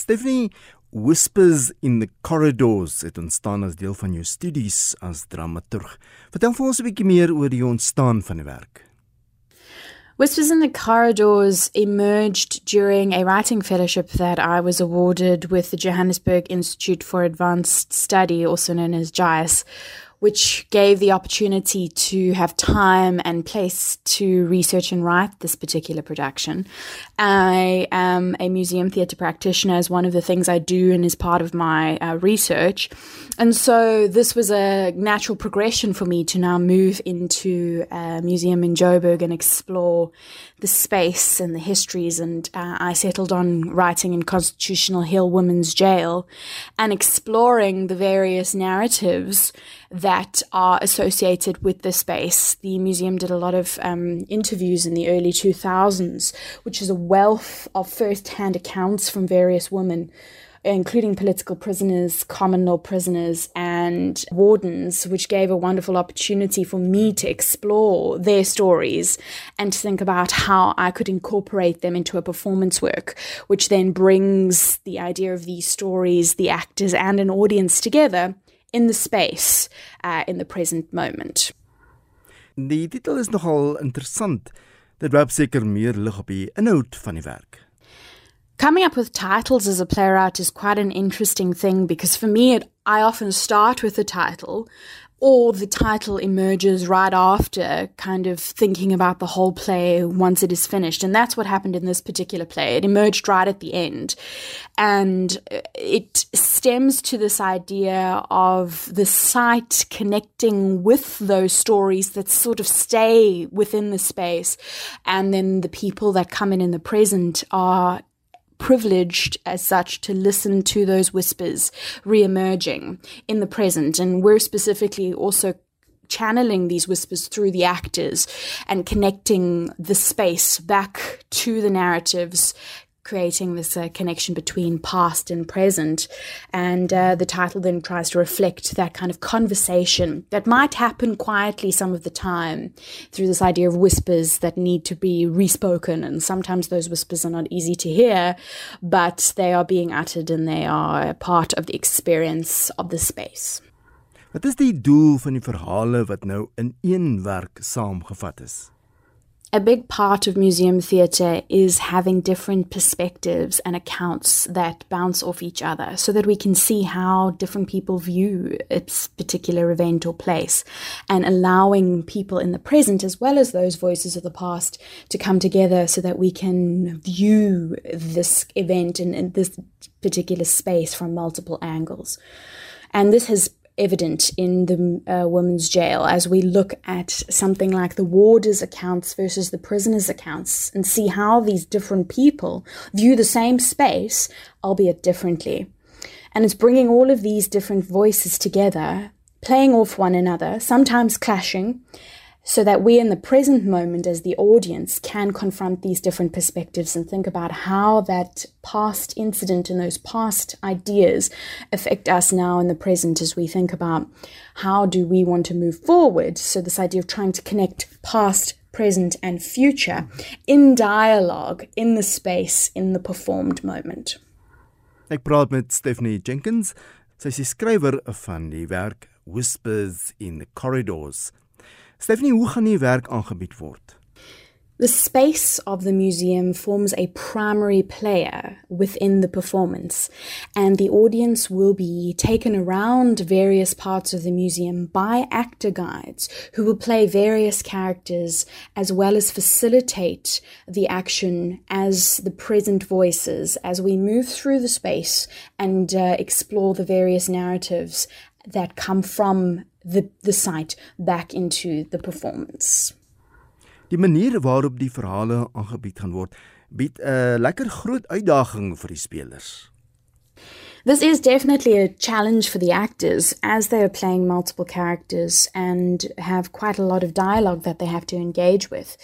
Stephanie, Whispers in the Corridors het ontstaan as deel van jou studies as dramaturg. Vertel vir ons 'n bietjie meer oor die ontstaan van die werk. Whispers in the Corridors emerged during a writing fellowship that I was awarded with the Johannesburg Institute for Advanced Study, also known as JIAS, which gave the opportunity to have time and place to research and write this particular production. I am a museum theatre practitioner as one of the things I do and is part of my uh, research. And so this was a natural progression for me to now move into a museum in Joburg and explore the space and the histories. And uh, I settled on writing in Constitutional Hill Women's Jail and exploring the various narratives that are associated with the space. The museum did a lot of um, interviews in the early 2000s, which is a wealth of first hand accounts from various women including political prisoners, common law prisoners, and wardens, which gave a wonderful opportunity for me to explore their stories and to think about how I could incorporate them into a performance work, which then brings the idea of these stories, the actors, and an audience together in the space uh, in the present moment. Die titel is nogal interessant. Dit werp seker meer lig op die inhoud van die werk. Coming up with titles as a playwright is quite an interesting thing because for me, it, I often start with the title or the title emerges right after kind of thinking about the whole play once it is finished. And that's what happened in this particular play. It emerged right at the end. And it stems to this idea of the site connecting with those stories that sort of stay within the space. And then the people that come in in the present are privileged as such to listen to those whispers re-emerging in the present. And we're specifically also channeling these whispers through the actors and connecting the space back to the narratives, creating this uh, connection between past and present. And uh, the title then tries to reflect that kind of conversation that might happen quietly some of the time through this idea of whispers that need to be respoken. And sometimes those whispers are not easy to hear, but they are being uttered and they are part of the experience of the space. Wat is die doel van die verhale wat nou in een werk saamgevat is? A big part of museum theatre is having different perspectives and accounts that bounce off each other so that we can see how different people view a particular event or place and allowing people in the present as well as those voices of the past to come together so that we can view this event in, this particular space from multiple angles. And this has evident in the uh, women's jail as we look at something like the warders' accounts versus the prisoners' accounts and see how these different people view the same space, albeit differently. And it's bringing all of these different voices together, playing off one another, sometimes clashing, so that we in the present moment as the audience can confront these different perspectives and think about how that past incident and those past ideas affect us now in the present as we think about how do we want to move forward. So this idea of trying to connect past present and future in dialogue in the space in the performed moment. Ek praat met Stephanie Jenkins. Sy is skrywer van die werk Whispers in the Corridors Stephanie, hoe gaan die werk aangebied word? The space of the museum forms a primary player within the performance, and the audience will be taken around various parts of the museum by actor guides who will play various characters as well as facilitate the action as the present voices as we move through the space and uh, explore the various narratives that come from the the site back into the performance. Die manier waarop die verhale aangebied gaan word, bied 'n lekker groot uitdaging vir die spelers. This is definitely a challenge for the actors as they are playing multiple characters and have quite a lot of dialogue that they have to engage with,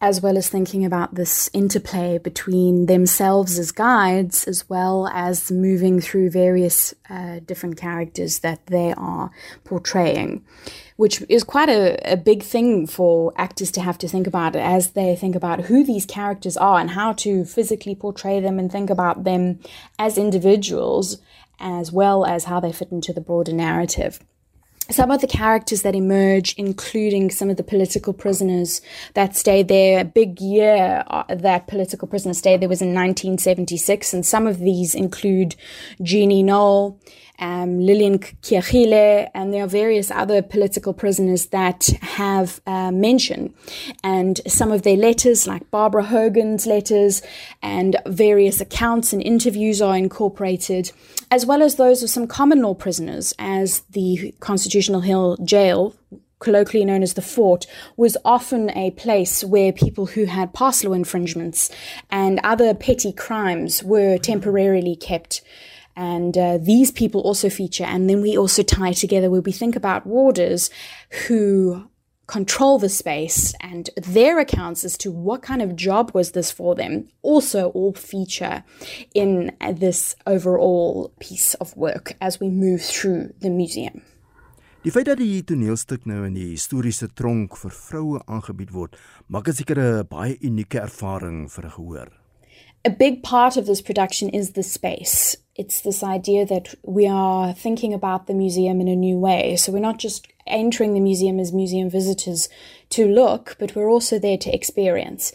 as well as thinking about this interplay between themselves as guides as well as moving through various uh, different characters that they are portraying which is quite a, a big thing for actors to have to think about as they think about who these characters are and how to physically portray them and think about them as individuals as well as how they fit into the broader narrative. Some of the characters that emerge, including some of the political prisoners that stayed there, a big year uh, that political prisoners stayed there was in 1976, and some of these include Jeannie Knoll, um, Lillian Keagile, and there are various other political prisoners that have uh, mentioned. And some of their letters, like Barbara Hogan's letters, and various accounts and interviews are incorporated, as well as those of some common law prisoners, as the Constitutional Hill Jail colloquially known as the fort, was often a place where people who had pass law infringements and other petty crimes were temporarily kept. And uh, these people also feature. And then we also tie together where we think about warders who control the space and their accounts as to what kind of job was this for them also all feature in this overall piece of work as we move through the museum. Die feit dat die toneelstuk nou in die historiese tronk vir vroue aangebied word, maak dit seker 'n baie unieke ervaring vir 'n gehoor. A big part of this production is the space. It's this idea that we are thinking about the museum in a new way. So we're not just entering the museum as museum visitors to look, but we're also there to experience.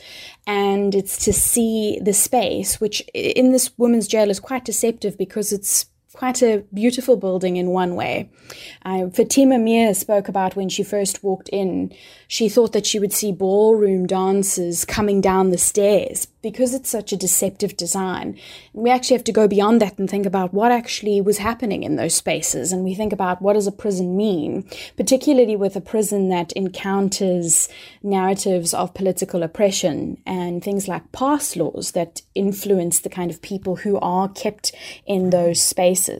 And it's to see the space, which in this women's jail is quite deceptive because it's quite a beautiful building in one way. Uh, Fatima Meer spoke about when she first walked in, she thought that she would see ballroom dancers coming down the stairs because it's such a deceptive design. We actually have to go beyond that and think about what actually was happening in those spaces. And we think about what does a prison mean, particularly with a prison that encounters narratives of political oppression and things like pass laws that influence the kind of people who are kept in those spaces.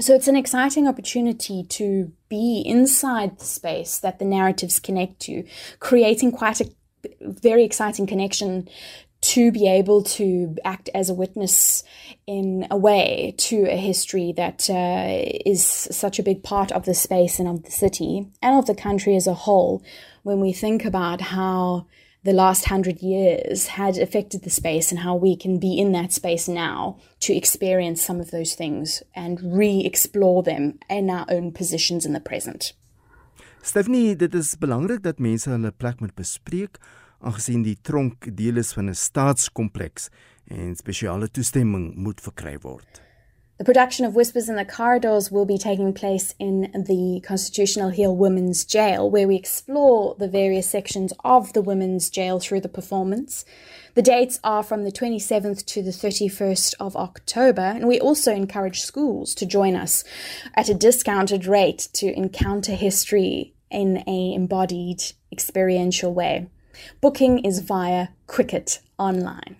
So it's an exciting opportunity to be inside the space that the narratives connect to, creating quite a very exciting connection to be able to act as a witness in a way to a history that uh, is such a big part of the space and of the city and of the country as a whole. When we think about how the last hundred years had affected the space and how we can be in that space now to experience some of those things and re explore them in our own positions in the present. Stephanie, dit is belangrik dat mense hulle plek moet bespreek aangesien die tronk deel is van 'n staatskompleks en spesiale toestemming moet verkry word. The production of Whispers in the Corridors will be taking place in the Constitutional Hill Women's Jail, where we explore the various sections of the women's jail through the performance. The dates are from the 27th to the 31st of October, and we also encourage schools to join us at a discounted rate to encounter history in a embodied experiential way. Booking is via Quicket Online.